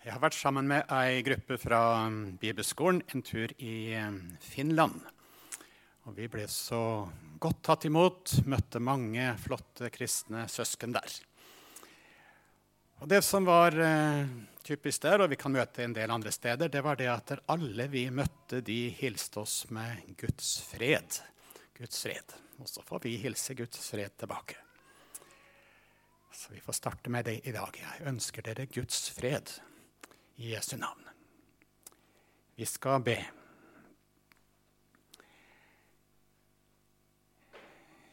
Jeg har vært sammen med ei gruppe fra um, bibelskolen en tur i um, Finland. Og vi ble så godt tatt imot, møtte mange flotte kristne søsken der. Og Det som var uh, typisk der, og vi kan møte en del andre steder, det var det at alle vi møtte, de hilste oss med Guds fred. Guds fred. Og så får vi hilse Guds fred tilbake. Så vi får starte med det i dag. Jeg ønsker dere Guds fred i Jesu navn. Vi skal be.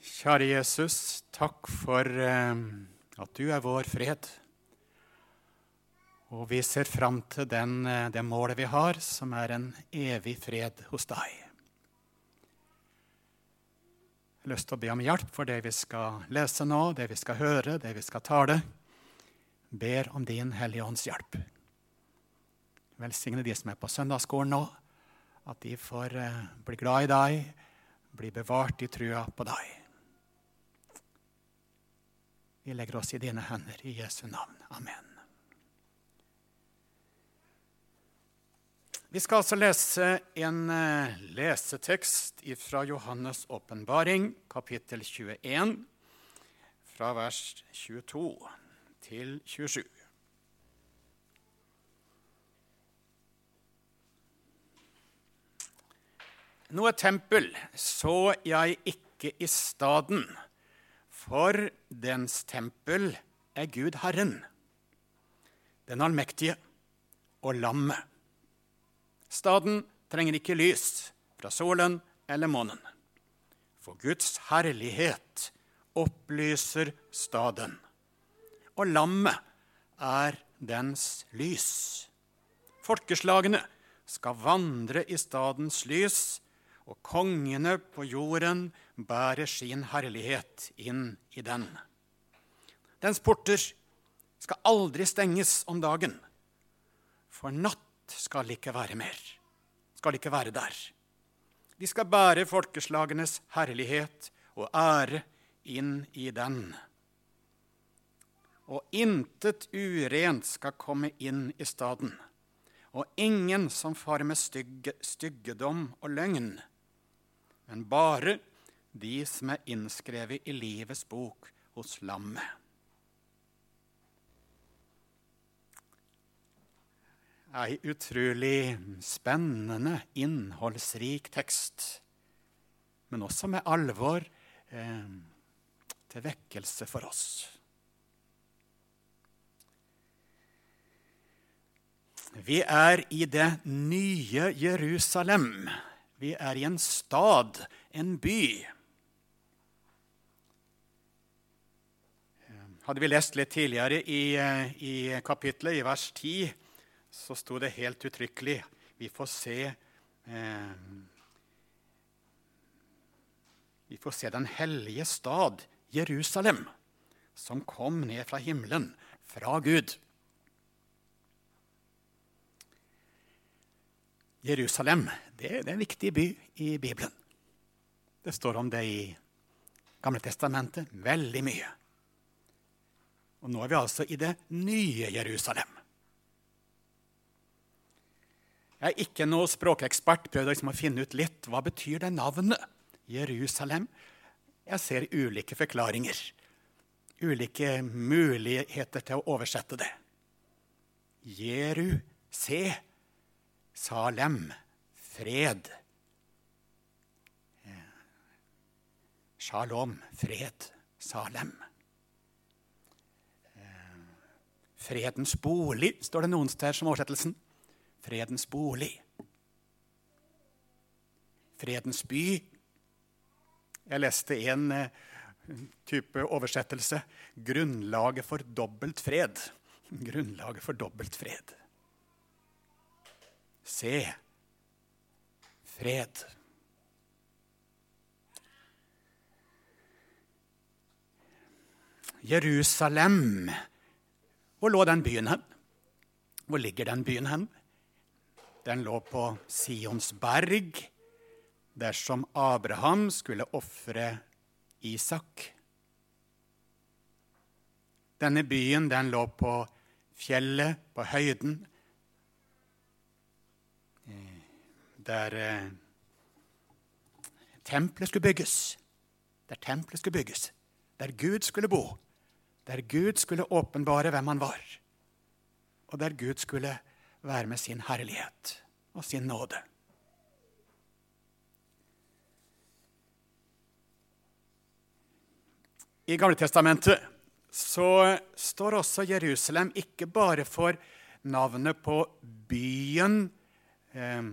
Kjære Jesus, takk for eh, at du er vår fred. Og vi ser fram til den, eh, det målet vi har, som er en evig fred hos deg. Jeg har lyst til å be om hjelp for det vi skal lese nå, det vi skal høre, det vi skal tale. Ber om din Hellige Ånds hjelp. Velsigne de som er på søndagsskolen nå, at de får eh, bli glad i deg, bli bevart i trua på deg. Vi legger oss i dine hender i Jesu navn. Amen. Vi skal altså lese en eh, lesetekst fra Johannes' åpenbaring, kapittel 21, fra vers 22 til 27. Noe tempel så jeg ikke i staden, for dens tempel er Gud Herren, den allmektige og lammet. Staden trenger ikke lys fra solen eller månen, for Guds herlighet opplyser staden, og lammet er dens lys. Folkeslagene skal vandre i stadens lys, og kongene på jorden bærer sin herlighet inn i den. Dens porter skal aldri stenges om dagen, for natt skal ikke være mer, skal ikke være der. De skal bære folkeslagenes herlighet og ære inn i den. Og intet urent skal komme inn i staden, og ingen som farer med stygge, styggedom og løgn men bare de som er innskrevet i livets bok hos lammet. Ei utrolig spennende, innholdsrik tekst, men også med alvor eh, til vekkelse for oss. Vi er i det nye Jerusalem. Vi er i en stad, en by. Hadde vi lest litt tidligere i, i kapitlet, i vers 10, så sto det helt uttrykkelig Vi får se eh, Vi får se den hellige stad, Jerusalem, som kom ned fra himmelen, fra Gud. Jerusalem det, er en viktig by i Bibelen. Det står om det i Gamle Testamentet veldig mye. Og nå er vi altså i det nye Jerusalem. Jeg er ikke noe språkekspert, prøvde liksom å finne ut litt hva betyr det navnet. Jerusalem. Jeg ser ulike forklaringer. Ulike muligheter til å oversette det. Jeru, se, Salem, fred. Shalom, fred. Salem. Fredens bolig, står det noen steder som oversettelsen. Fredens bolig. Fredens by. Jeg leste en type oversettelse. Grunnlaget for dobbelt fred. Grunnlaget for dobbelt fred. Se fred. Jerusalem. Hvor lå den byen hen? Hvor ligger den byen hen? Den lå på Sions berg, dersom Abraham skulle ofre Isak. Denne byen den lå på fjellet, på høyden, der eh, tempelet skulle bygges. Der tempelet skulle bygges. Der Gud skulle bo. Der Gud skulle åpenbare hvem han var. Og der Gud skulle være med sin herlighet og sin nåde. I Gamletestamentet så står også Jerusalem ikke bare for navnet på byen eh,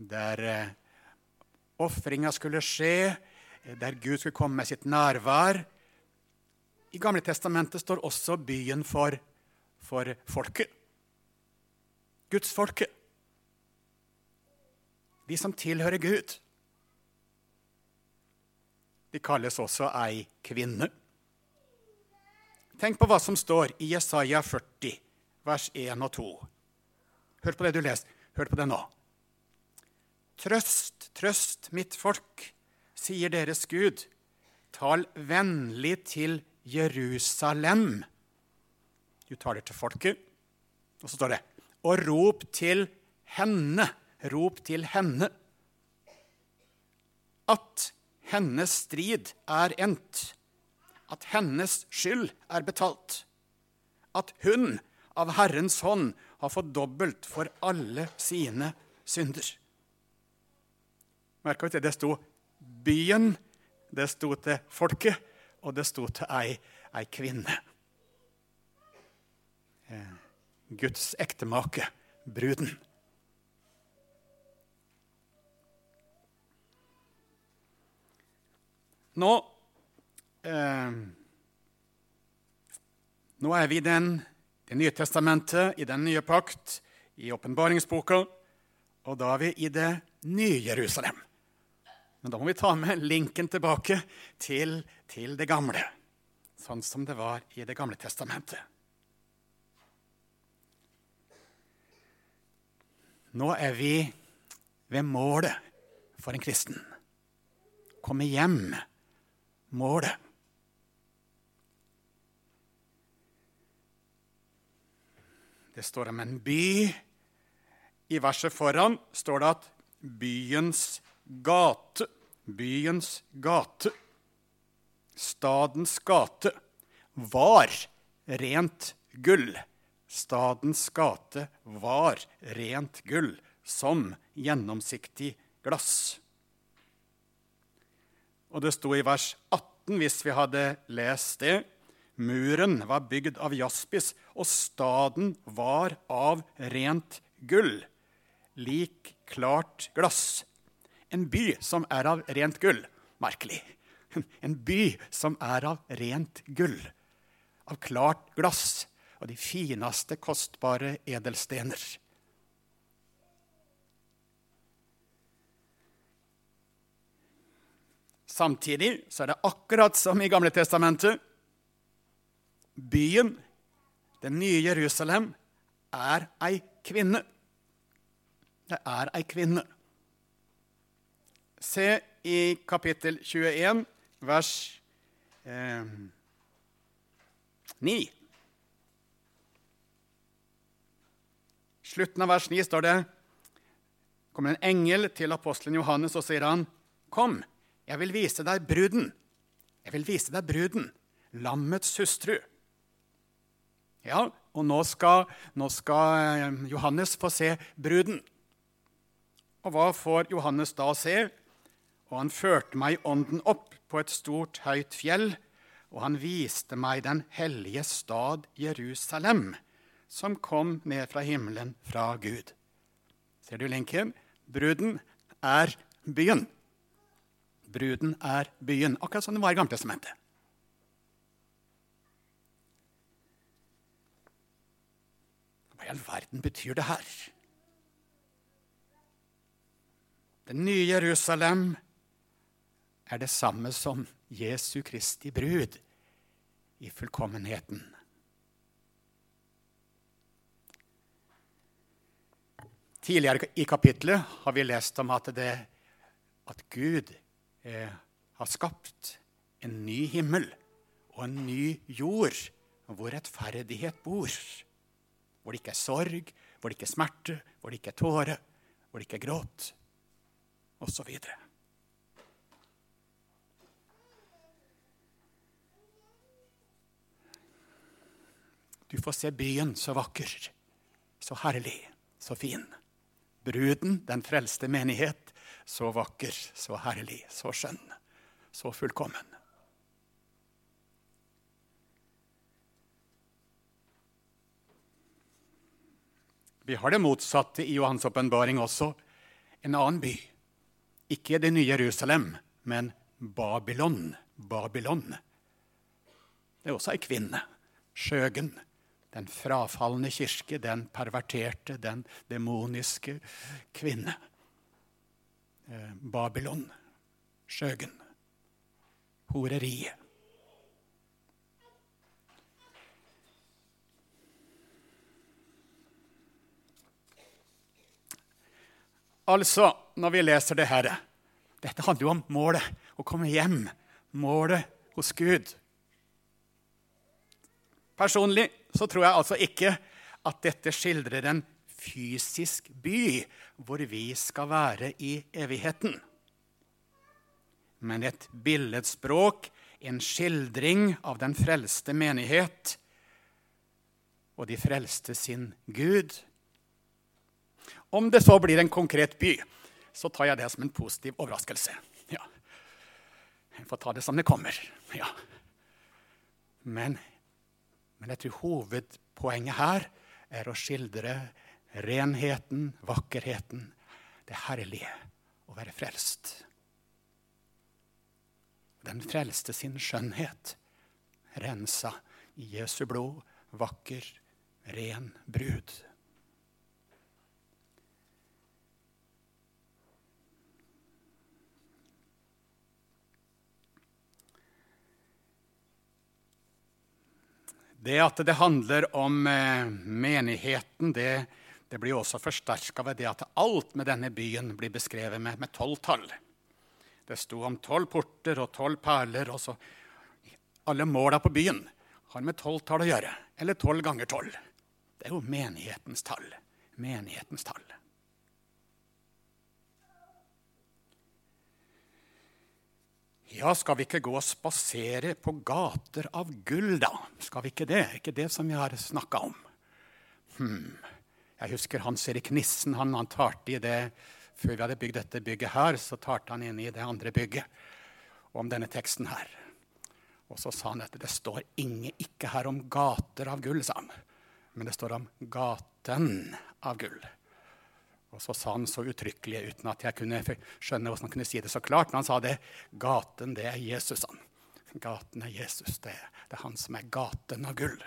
der eh, ofringa skulle skje, der Gud skulle komme med sitt nærvær. I Gamle Testamentet står også byen for, for folket. Gudsfolket. De som tilhører Gud. De kalles også ei kvinne. Tenk på hva som står i Jesaja 40, vers 1 og 2. Hør på det du leser. Hør på det nå. Trøst, trøst, mitt folk, sier deres Gud. Tal vennlig til Jerusalem. Du taler til folket, og så står det Og rop til henne, rop til henne, at hennes strid er endt, at hennes skyld er betalt, at hun av Herrens hånd har fått dobbelt for alle sine synder. Merka vi til det sto byen, det sto til folket, og det sto til ei, ei kvinne. Eh, Guds ektemake, bruden. Nå eh, Nå er vi i den, Det nye testamentet, i den nye pakt, i åpenbaringsboka, og da er vi i det nye Jerusalem. Men da må vi ta med linken tilbake til, til det gamle, sånn som det var i Det gamle testamentet. Nå er vi ved målet for en kristen. Komme hjem målet. Det står om en by. I verset foran står det at byens gate, byens gate, stadens gate, var rent gull. Stadens gate var rent gull, som gjennomsiktig glass. Og det sto i vers 18, hvis vi hadde lest det, muren var bygd av jaspis, og staden var av rent gull, lik klart glass. En by som er av rent gull. Merkelig. En by som er av rent gull, av klart glass og de fineste, kostbare edelstener. Samtidig så er det akkurat som i Gamle testamentet. Byen, det nye Jerusalem, er ei kvinne. Det er ei kvinne. Se i kapittel 21, vers eh, 9. Slutten av vers 9 står det kommer en engel til apostelen Johannes og sier han, 'Kom, jeg vil vise deg bruden. Jeg vil vise deg bruden, lammets hustru. Ja, og nå skal, nå skal eh, Johannes få se bruden. Og hva får Johannes da se? Og han førte meg i ånden opp på et stort, høyt fjell, og han viste meg den hellige stad Jerusalem, som kom ned fra himmelen fra Gud. Ser du linken? Bruden er byen. Bruden er byen. Akkurat som det var i Gamletestamentet. Hva i all verden betyr det her? Det nye Jerusalem er det samme som Jesu Kristi brud i fullkommenheten. Tidligere i kapittelet har vi lest om at, det, at Gud eh, har skapt en ny himmel og en ny jord hvor rettferdighet bor. Hvor det ikke er sorg, hvor det ikke er smerte, hvor det ikke er tåre, hvor det ikke er gråt. osv. Du får se byen så vakker, så herlig, så fin. Bruden, den frelste menighet, så vakker, så herlig, så skjønn, så fullkommen. Vi har det motsatte i Johans åpenbaring også. En annen by. Ikke det nye Jerusalem, men Babylon. Babylon. Det er også ei kvinne. Skjøgen. Den frafalne kirke, den perverterte, den demoniske kvinne. Eh, Babylon. Skjøgen. Horeriet. Altså, når vi leser det her Dette handler jo om målet. Å komme hjem. Målet hos Gud. Personlig så tror jeg altså ikke at dette skildrer en fysisk by hvor vi skal være i evigheten. Men et billedspråk, en skildring av den frelste menighet og de frelste sin Gud om det så blir en konkret by, så tar jeg det som en positiv overraskelse. Ja. Jeg får ta det som det kommer. Ja. Men, men jeg tror hovedpoenget her er å skildre renheten, vakkerheten, det herlige å være frelst. Den frelste sin skjønnhet, rensa i Jesu blod, vakker, ren brud. Det at det handler om eh, menigheten, det, det blir også forsterka ved det at alt med denne byen blir beskrevet med, tolv tall. Det sto om tolv porter og tolv perler. og så Alle måla på byen har med tolv tall å gjøre. Eller tolv ganger tolv. Det er jo menighetens tall. Menighetens tall. Ja, skal vi ikke gå og spasere på gater av gull, da? Skal vi ikke det? Ikke det som vi har snakka om? Hm. Jeg husker Hans Erik Nissen. Han, han talte i det Før vi hadde bygd dette bygget her, så talte han inn i det andre bygget om denne teksten her. Og så sa han at det står inge, ikke her om gater av gull, sa han. Men det står om gaten av gull. Og så sa han så uttrykkelig, uten at jeg kunne skjønne hvordan han kunne si det så klart, men han sa det gaten, det er Jesus. han. Gaten er Jesus. Det, det er han som er gaten av gull.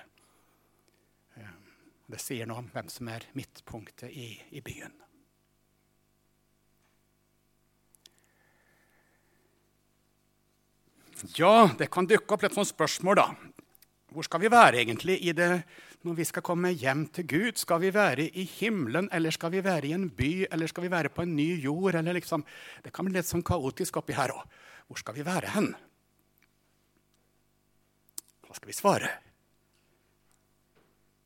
Det sier noe om hvem som er midtpunktet i, i byen. Ja, det kan dukke opp litt sånt spørsmål, da. Hvor skal vi være egentlig i det når vi skal komme hjem til Gud? Skal vi være i himmelen, eller skal vi være i en by, eller skal vi være på en ny jord? Liksom, det kan bli litt sånn kaotisk oppi her òg. Hvor skal vi være hen? Hva skal vi svare?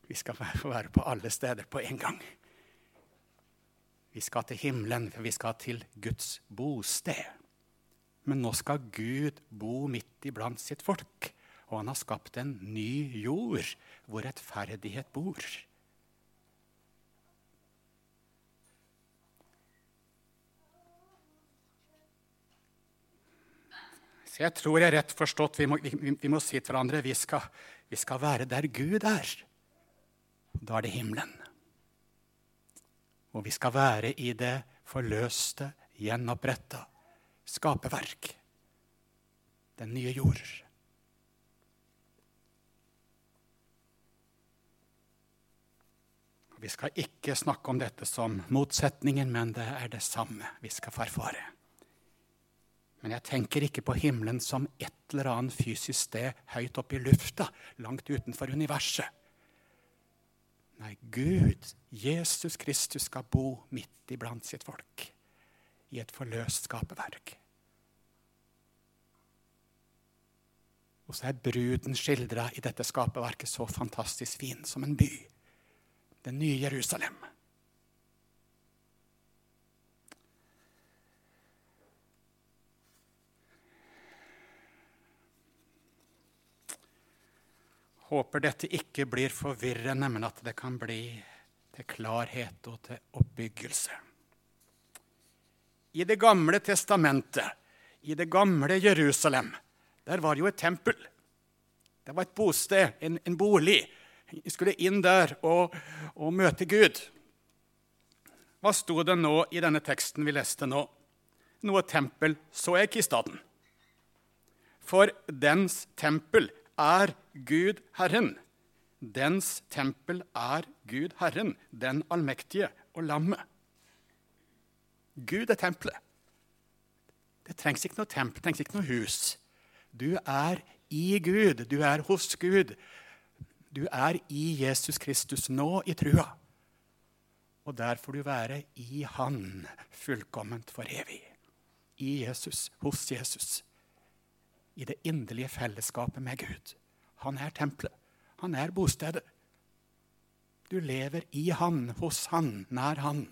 Vi skal få være på alle steder på en gang. Vi skal til himmelen, for vi skal til Guds bosted. Men nå skal Gud bo midt iblant sitt folk. Og han har skapt en ny jord hvor rettferdighet bor. Så jeg tror jeg er rett forstått. Vi må, vi, vi må si til hverandre vi skal, vi skal være der Gud er. Da er det himmelen. Og vi skal være i det forløste, gjenoppretta skaperverk. Den nye jord. Vi skal ikke snakke om dette som motsetningen, men det er det samme vi skal farfare. Men jeg tenker ikke på himmelen som et eller annet fysisk sted høyt oppe i lufta, langt utenfor universet. Nei, Gud, Jesus Kristus, skal bo midt iblant sitt folk i et forløst skaperverk. Og så er bruden skildra i dette skaperverket så fantastisk fin som en by det nye Jerusalem. Håper dette ikke blir forvirrende, men at det kan bli til klarhet og til oppbyggelse. I Det gamle testamentet, i det gamle Jerusalem, der var jo et tempel. Det var et bosted, en, en bolig. Vi skulle inn der og, og møte Gud. Hva sto det nå i denne teksten vi leste nå? Noe tempel så jeg ikke i staden. For dens tempel er Gud Herren. Dens tempel er Gud Herren, den allmektige og lammet. Gud er tempelet. Det trengs ikke noe tempel, det trengs ikke noe hus. Du er i Gud, du er hos Gud. Du er i Jesus Kristus nå i trua. Og der får du være i Han fullkomment for evig. I Jesus, hos Jesus. I det inderlige fellesskapet med Gud. Han er tempelet. Han er bostedet. Du lever i Han, hos Han, nær Han.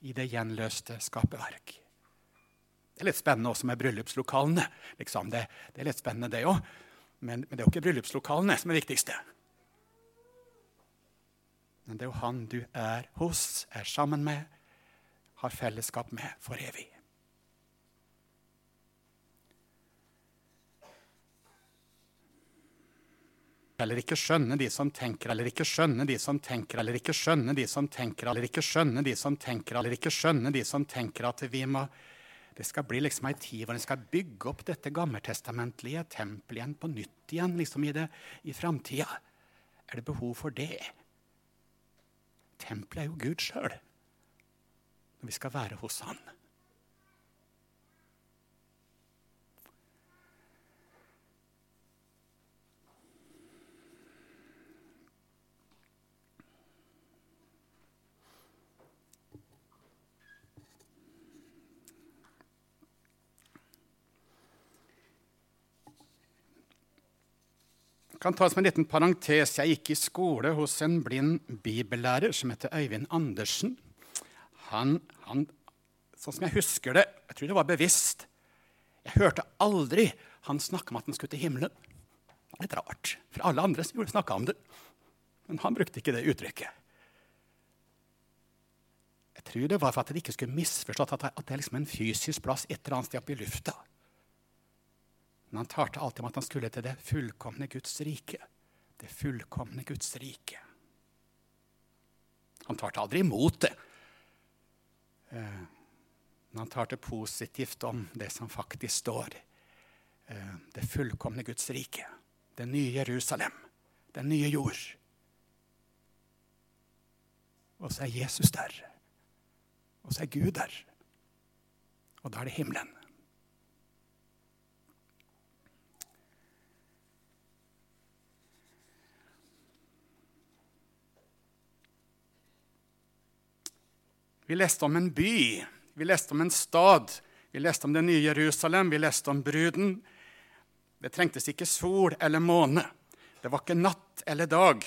I det gjenløste skaperverk. Det er litt spennende også med bryllupslokalene. Liksom. Det, det, er litt spennende, det òg. Men, men, det er jo ikke bryllupslokalene som er viktigste. Men det er jo han du er hos, er sammen med, har fellesskap med for evig. eller ikke skjønne de som tenker, eller ikke skjønne de som tenker, eller ikke skjønne de som tenker, eller ikke skjønne de som tenker, eller ikke skjønne de som tenker at vi må Det skal bli liksom ei tid hvor en skal bygge opp dette gammeltestamentlige tempelet igjen på nytt igjen liksom i, det, i framtida. Er det behov for det? Tempelet er jo Gud sjøl, når vi skal være hos Han. Kan ta som en liten parentes. Jeg gikk i skole hos en blind bibellærer som heter Øyvind Andersen. Han, han, sånn som jeg husker det, jeg tror det var bevisst Jeg hørte aldri han snakke om at han skulle til himmelen. Det var litt rart, for alle andre snakka om det. Men han brukte ikke det uttrykket. Jeg tror det var for at de ikke skulle misforstått at det er liksom en fysisk plass et eller annet sted oppe i lufta. Men han talte alltid om at han skulle til det fullkomne Guds rike. Det fullkomne Guds rike. Han talte aldri imot det. Eh, men han talte positivt om det som faktisk står. Eh, det fullkomne Guds rike. Det nye Jerusalem. Den nye jord. Og så er Jesus der. Og så er Gud der. Og da er det himmelen. Vi leste om en by, vi leste om en stad, vi leste om det nye Jerusalem, vi leste om bruden. Det trengtes ikke sol eller måne. Det var ikke natt eller dag.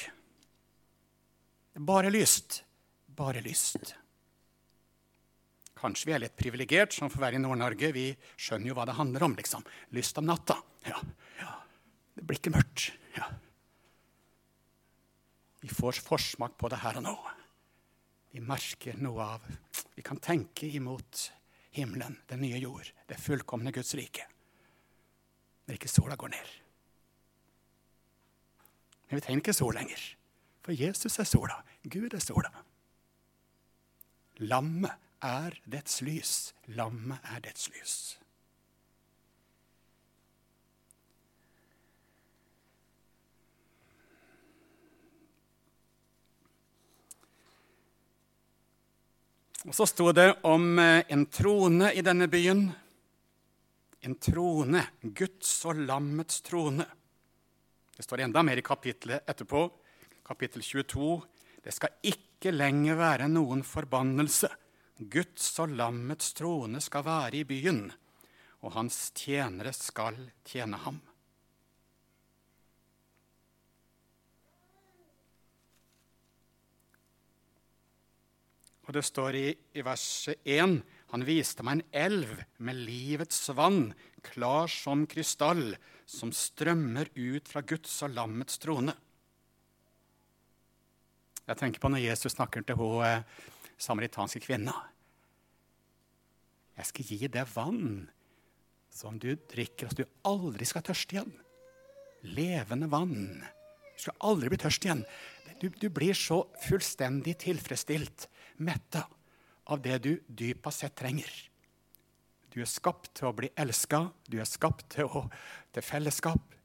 Bare lyst. Bare lyst. Kanskje vi er litt privilegert som får være i Nord-Norge. Vi skjønner jo hva det handler om. liksom. Lyst om natta. Ja, ja. Det blir ikke mørkt. Ja. Vi får forsmak på det her og nå vi merker noe av Vi kan tenke imot himmelen, den nye jord, det fullkomne Guds rike. Når ikke sola går ned. Men vi trenger ikke sol lenger, for Jesus er sola. Gud er sola. Lammet er dets lys. Lammet er dets lys. Og så sto det om eh, en trone i denne byen. En trone, Guds og lammets trone. Det står enda mer i kapittelet etterpå, kapittel 22. Det skal ikke lenger være noen forbannelse. Guds og lammets trone skal være i byen, og hans tjenere skal tjene ham. Og det står i, i vers 1 Han viste meg en elv med livets vann, klar som krystall, som strømmer ut fra Guds og lammets trone. Jeg tenker på når Jesus snakker til hun eh, samaritanske kvinna. Jeg skal gi deg vann som du drikker, så du aldri skal tørste igjen. Levende vann. Du skal aldri bli tørst igjen. Du, du blir så fullstendig tilfredsstilt, metta, av det du dypest sett trenger. Du er skapt til å bli elska, du er skapt til, å, til fellesskap.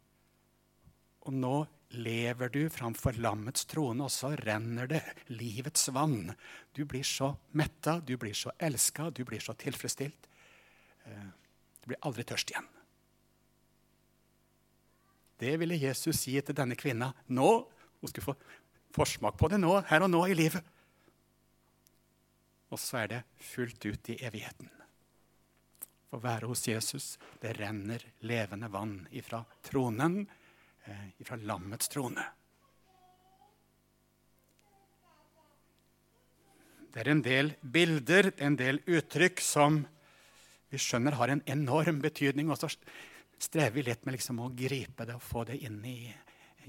Og nå lever du framfor lammets trone, og så renner det livets vann. Du blir så metta, du blir så elska, du blir så tilfredsstilt. Eh, du blir aldri tørst igjen. Det ville Jesus si til denne kvinna nå. Hun skulle få forsmak på det nå, her og nå i livet. Og så er det fullt ut i evigheten. Å være hos Jesus, det renner levende vann ifra tronen eh, fra lammets trone. Det er en del bilder, en del uttrykk, som vi skjønner har en enorm betydning. Og så strever vi litt med liksom å gripe det og få det inn i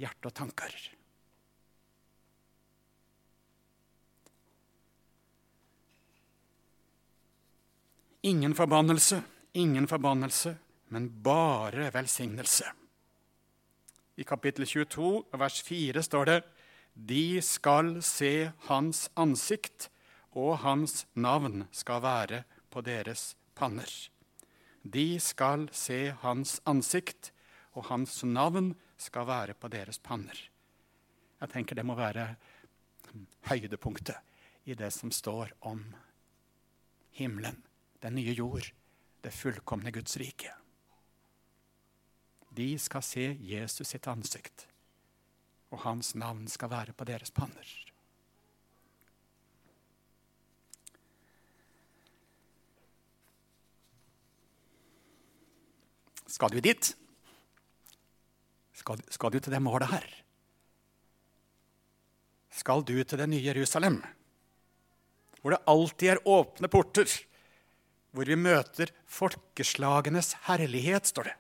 hjerte og tanker. Ingen forbannelse, ingen forbannelse, men bare velsignelse. I kapittel 22, vers 4 står det De skal se hans ansikt, og hans navn skal være på deres panner. De skal se hans ansikt, og hans navn skal være på deres panner. Jeg tenker det må være høydepunktet i det som står om himmelen, den nye jord, det fullkomne Guds rike. De skal se Jesus sitt ansikt, og hans navn skal være på deres panner. Skal du dit? Skal, skal, du til det målet her? Skal du til det nye Jerusalem, hvor det alltid er åpne porter, hvor vi møter folkeslagenes herlighet, står det.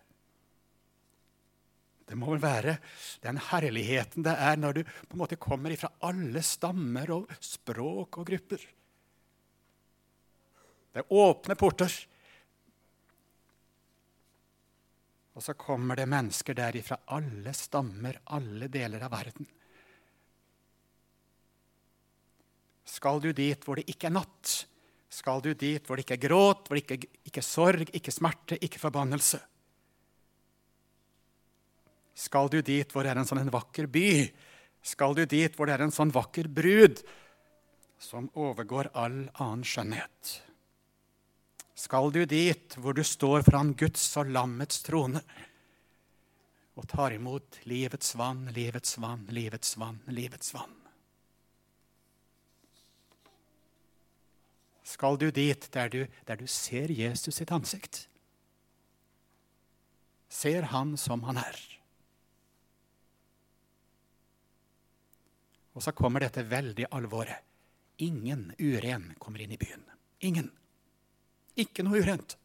Det må vel være den herligheten det er når du på en måte kommer ifra alle stammer og språk og grupper. Det er åpne porter. Og så kommer det mennesker der ifra alle stammer, alle deler av verden. Skal du dit hvor det ikke er natt? Skal du dit hvor det ikke er gråt, hvor det ikke, ikke er sorg, ikke smerte, ikke forbannelse? Skal du dit hvor det er en sånn en vakker by? Skal du dit hvor det er en sånn vakker brud som overgår all annen skjønnhet? Skal du dit hvor du står foran Guds og lammets trone og tar imot livets vann, livets vann, livets vann, livets vann? Skal du dit der du, der du ser Jesus sitt ansikt? Ser han som han er? Og så kommer dette veldig alvoret. Ingen uren kommer inn i byen. Ingen. Ikke noe urent.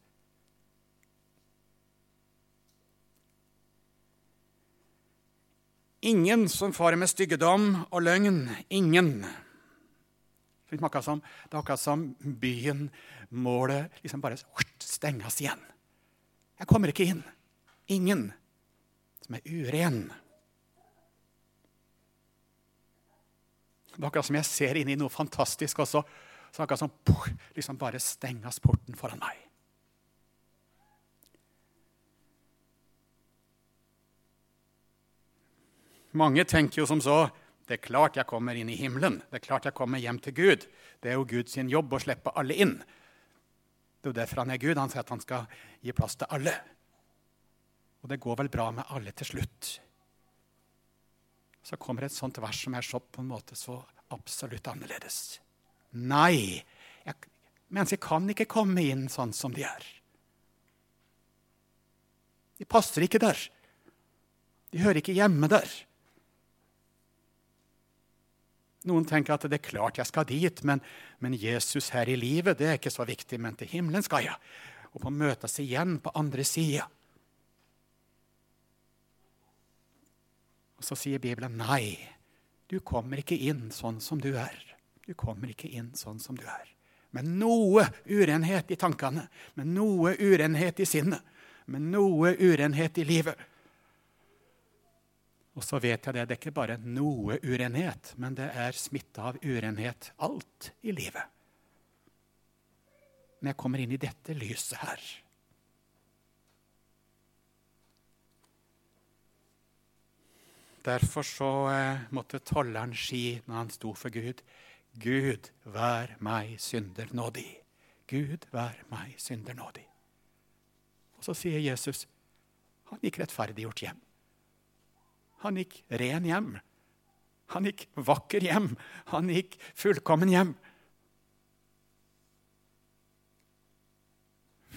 Ingen som farer med styggedom og løgn. Ingen. Det er akkurat som, er akkurat som byen målet liksom bare stenges igjen. Jeg kommer ikke inn. Ingen som er uren. Det er akkurat som jeg ser inn i noe fantastisk, og så, så akkurat som liksom bare stenges porten foran meg. Mange tenker jo som så det er klart jeg kommer inn i himmelen. Det er klart jeg kommer hjem til Gud. Det er jo Guds jobb å slippe alle inn. Det er jo derfor han er Gud. Han sier at han skal gi plass til alle. Og det går vel bra med alle til slutt så kommer et sånt vers som er så på en måte så absolutt annerledes. Nei, jeg, mennesker kan ikke komme inn sånn som de er. De passer ikke der. De hører ikke hjemme der. Noen tenker at det er klart jeg skal dit, men, men Jesus her i livet det er ikke så viktig. Men til himmelen skal jeg. Og på møtes igjen på andre sida. Og så sier Bibelen nei, du kommer ikke inn sånn som du er. Du kommer ikke inn sånn som du er. Med noe urenhet i tankene, med noe urenhet i sinnet, med noe urenhet i livet. Og så vet jeg det, det er ikke bare noe urenhet, men det er smitte av urenhet alt i livet. Men jeg kommer inn i dette lyset her. Derfor så eh, måtte tolleren si når han sto for Gud, Gud, vær meg synder nådig. Gud, vær meg synder nådig. Og så sier Jesus, han gikk rettferdiggjort hjem. Han gikk ren hjem. Han gikk vakker hjem. Han gikk fullkommen hjem.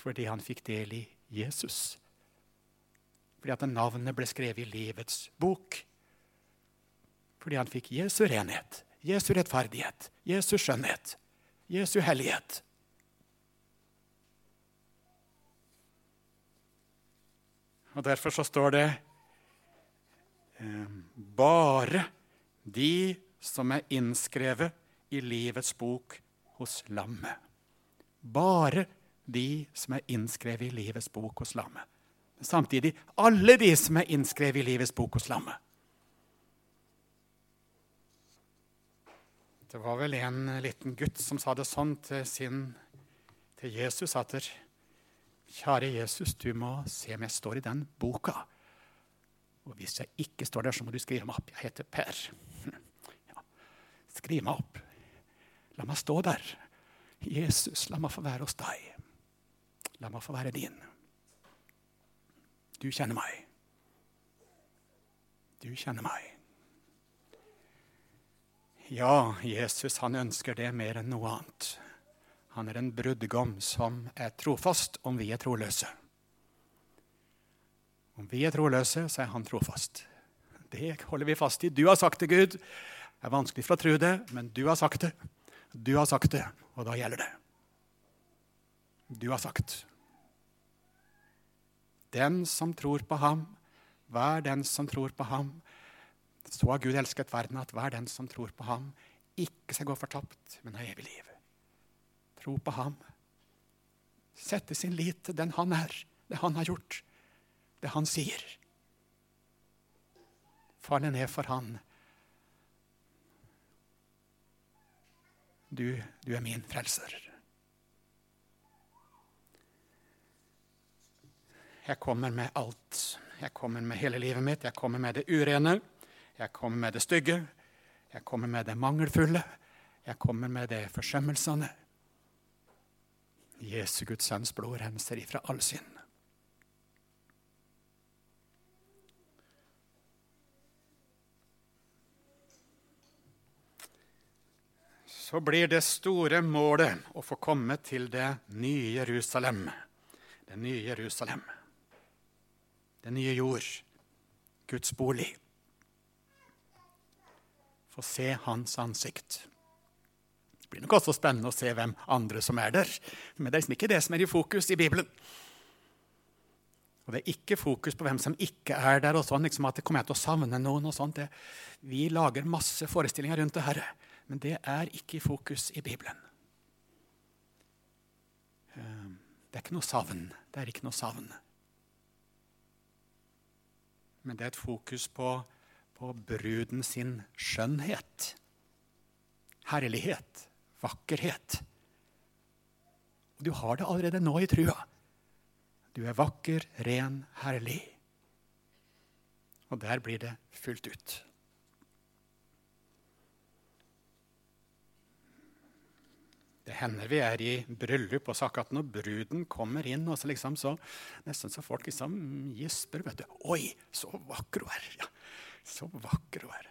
Fordi han fikk del i Jesus. Fordi at navnet ble skrevet i livets bok. Fordi han fikk Jesu renhet, Jesu rettferdighet, Jesu skjønnhet, Jesu hellighet. Og Derfor så står det bare de som er innskrevet i livets bok hos lammet. Bare de som er innskrevet i livets bok hos lammet. Samtidig alle de som er innskrevet i livets bok hos lammet. Det var vel en liten gutt som sa det sånn til, sin, til Jesus at Kjære Jesus, du må se om jeg står i den boka. Og hvis jeg ikke står der, så må du skrive meg opp. Jeg heter Per. Ja. Skriv meg opp. La meg stå der. Jesus, la meg få være hos deg. La meg få være din. Du kjenner meg. Du kjenner meg. Ja, Jesus han ønsker det mer enn noe annet. Han er en brudgom som er trofast om vi er troløse. Om vi er troløse, så er han trofast. Det holder vi fast i. Du har sagt det, Gud. Det er vanskelig for å tro det, men du har sagt det. Du har sagt det, og da gjelder det. Du har sagt. Den som tror på ham, hver den som tror på ham, så har Gud elsket verden at hver den som tror på ham, ikke skal gå fortapt, men ha evig liv. Tro på ham. Sette sin lit til den han er, det han har gjort, det han sier. Falle ned for han. Du, du er min frelser. Jeg kommer med alt. Jeg kommer med hele livet mitt. Jeg kommer med det urene. Jeg kommer med det stygge. Jeg kommer med det mangelfulle. Jeg kommer med det forsømmelsene. Jesu Guds sønns blod renser ifra all synd. Så blir det store målet å få komme til det nye Jerusalem. Det nye Jerusalem. Det nye jord. Guds bolig få se hans ansikt. Det blir nok også spennende å se hvem andre som er der, men det er liksom ikke det som er i fokus i Bibelen. Og Det er ikke fokus på hvem som ikke er der, og sånn, liksom at det kommer jeg til å savne noen. og sånt. Det, vi lager masse forestillinger rundt det her, men det er ikke i fokus i Bibelen. Ehm, det er ikke noe savn. Det er ikke noe savn. Men det er et fokus på på bruden sin skjønnhet, herlighet, vakkerhet. Og du har det allerede nå i trua. Du er vakker, ren, herlig. Og der blir det fullt ut. Det hender vi er i bryllup, og så akkurat når bruden kommer inn, og så liksom så, nesten så folk liksom gisper. vet du. 'Oi, så vakker hun er!' Ja, så vakker hun er.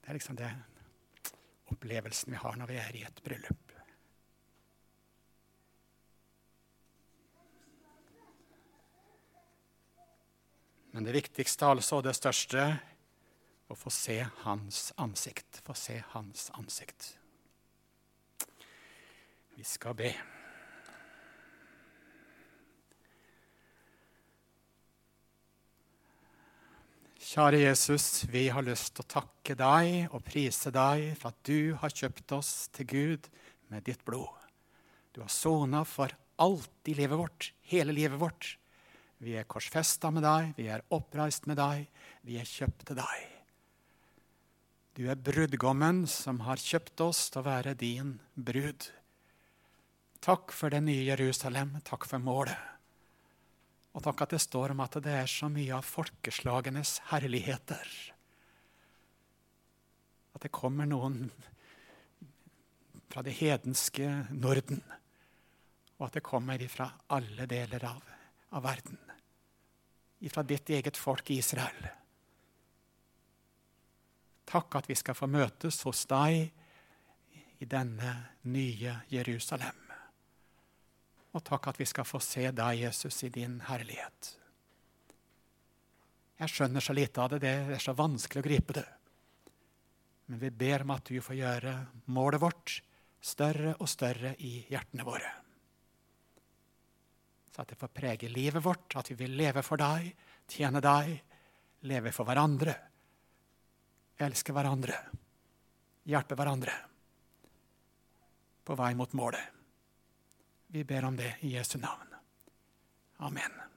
Det er liksom det opplevelsen vi har når vi er i et bryllup. Men det viktigste altså, og det største, å få se hans ansikt. Få se hans ansikt. Vi skal be. Kjære Jesus, vi har lyst til å takke deg og prise deg for at du har kjøpt oss til Gud med ditt blod. Du har sona for alt i livet vårt, hele livet vårt. Vi er korsfesta med deg, vi er oppreist med deg, vi er kjøpt til deg. Du er brudgommen som har kjøpt oss til å være din brud. Takk for det nye Jerusalem, takk for målet. Og takk at det står om at det er så mye av folkeslagenes herligheter. At det kommer noen fra det hedenske Norden, og at det kommer fra alle deler av, av verden. Fra ditt eget folk Israel. Takk at vi skal få møtes hos deg i denne nye Jerusalem. Og takk at vi skal få se deg, Jesus, i din herlighet. Jeg skjønner så lite av det, det er så vanskelig å gripe det. Men vi ber om at du får gjøre målet vårt større og større i hjertene våre. Så at det får prege livet vårt, at vi vil leve for deg, tjene deg, leve for hverandre. Elske hverandre, hjelpe hverandre på vei mot målet. Vi ber om det i Jesu navn. Amen.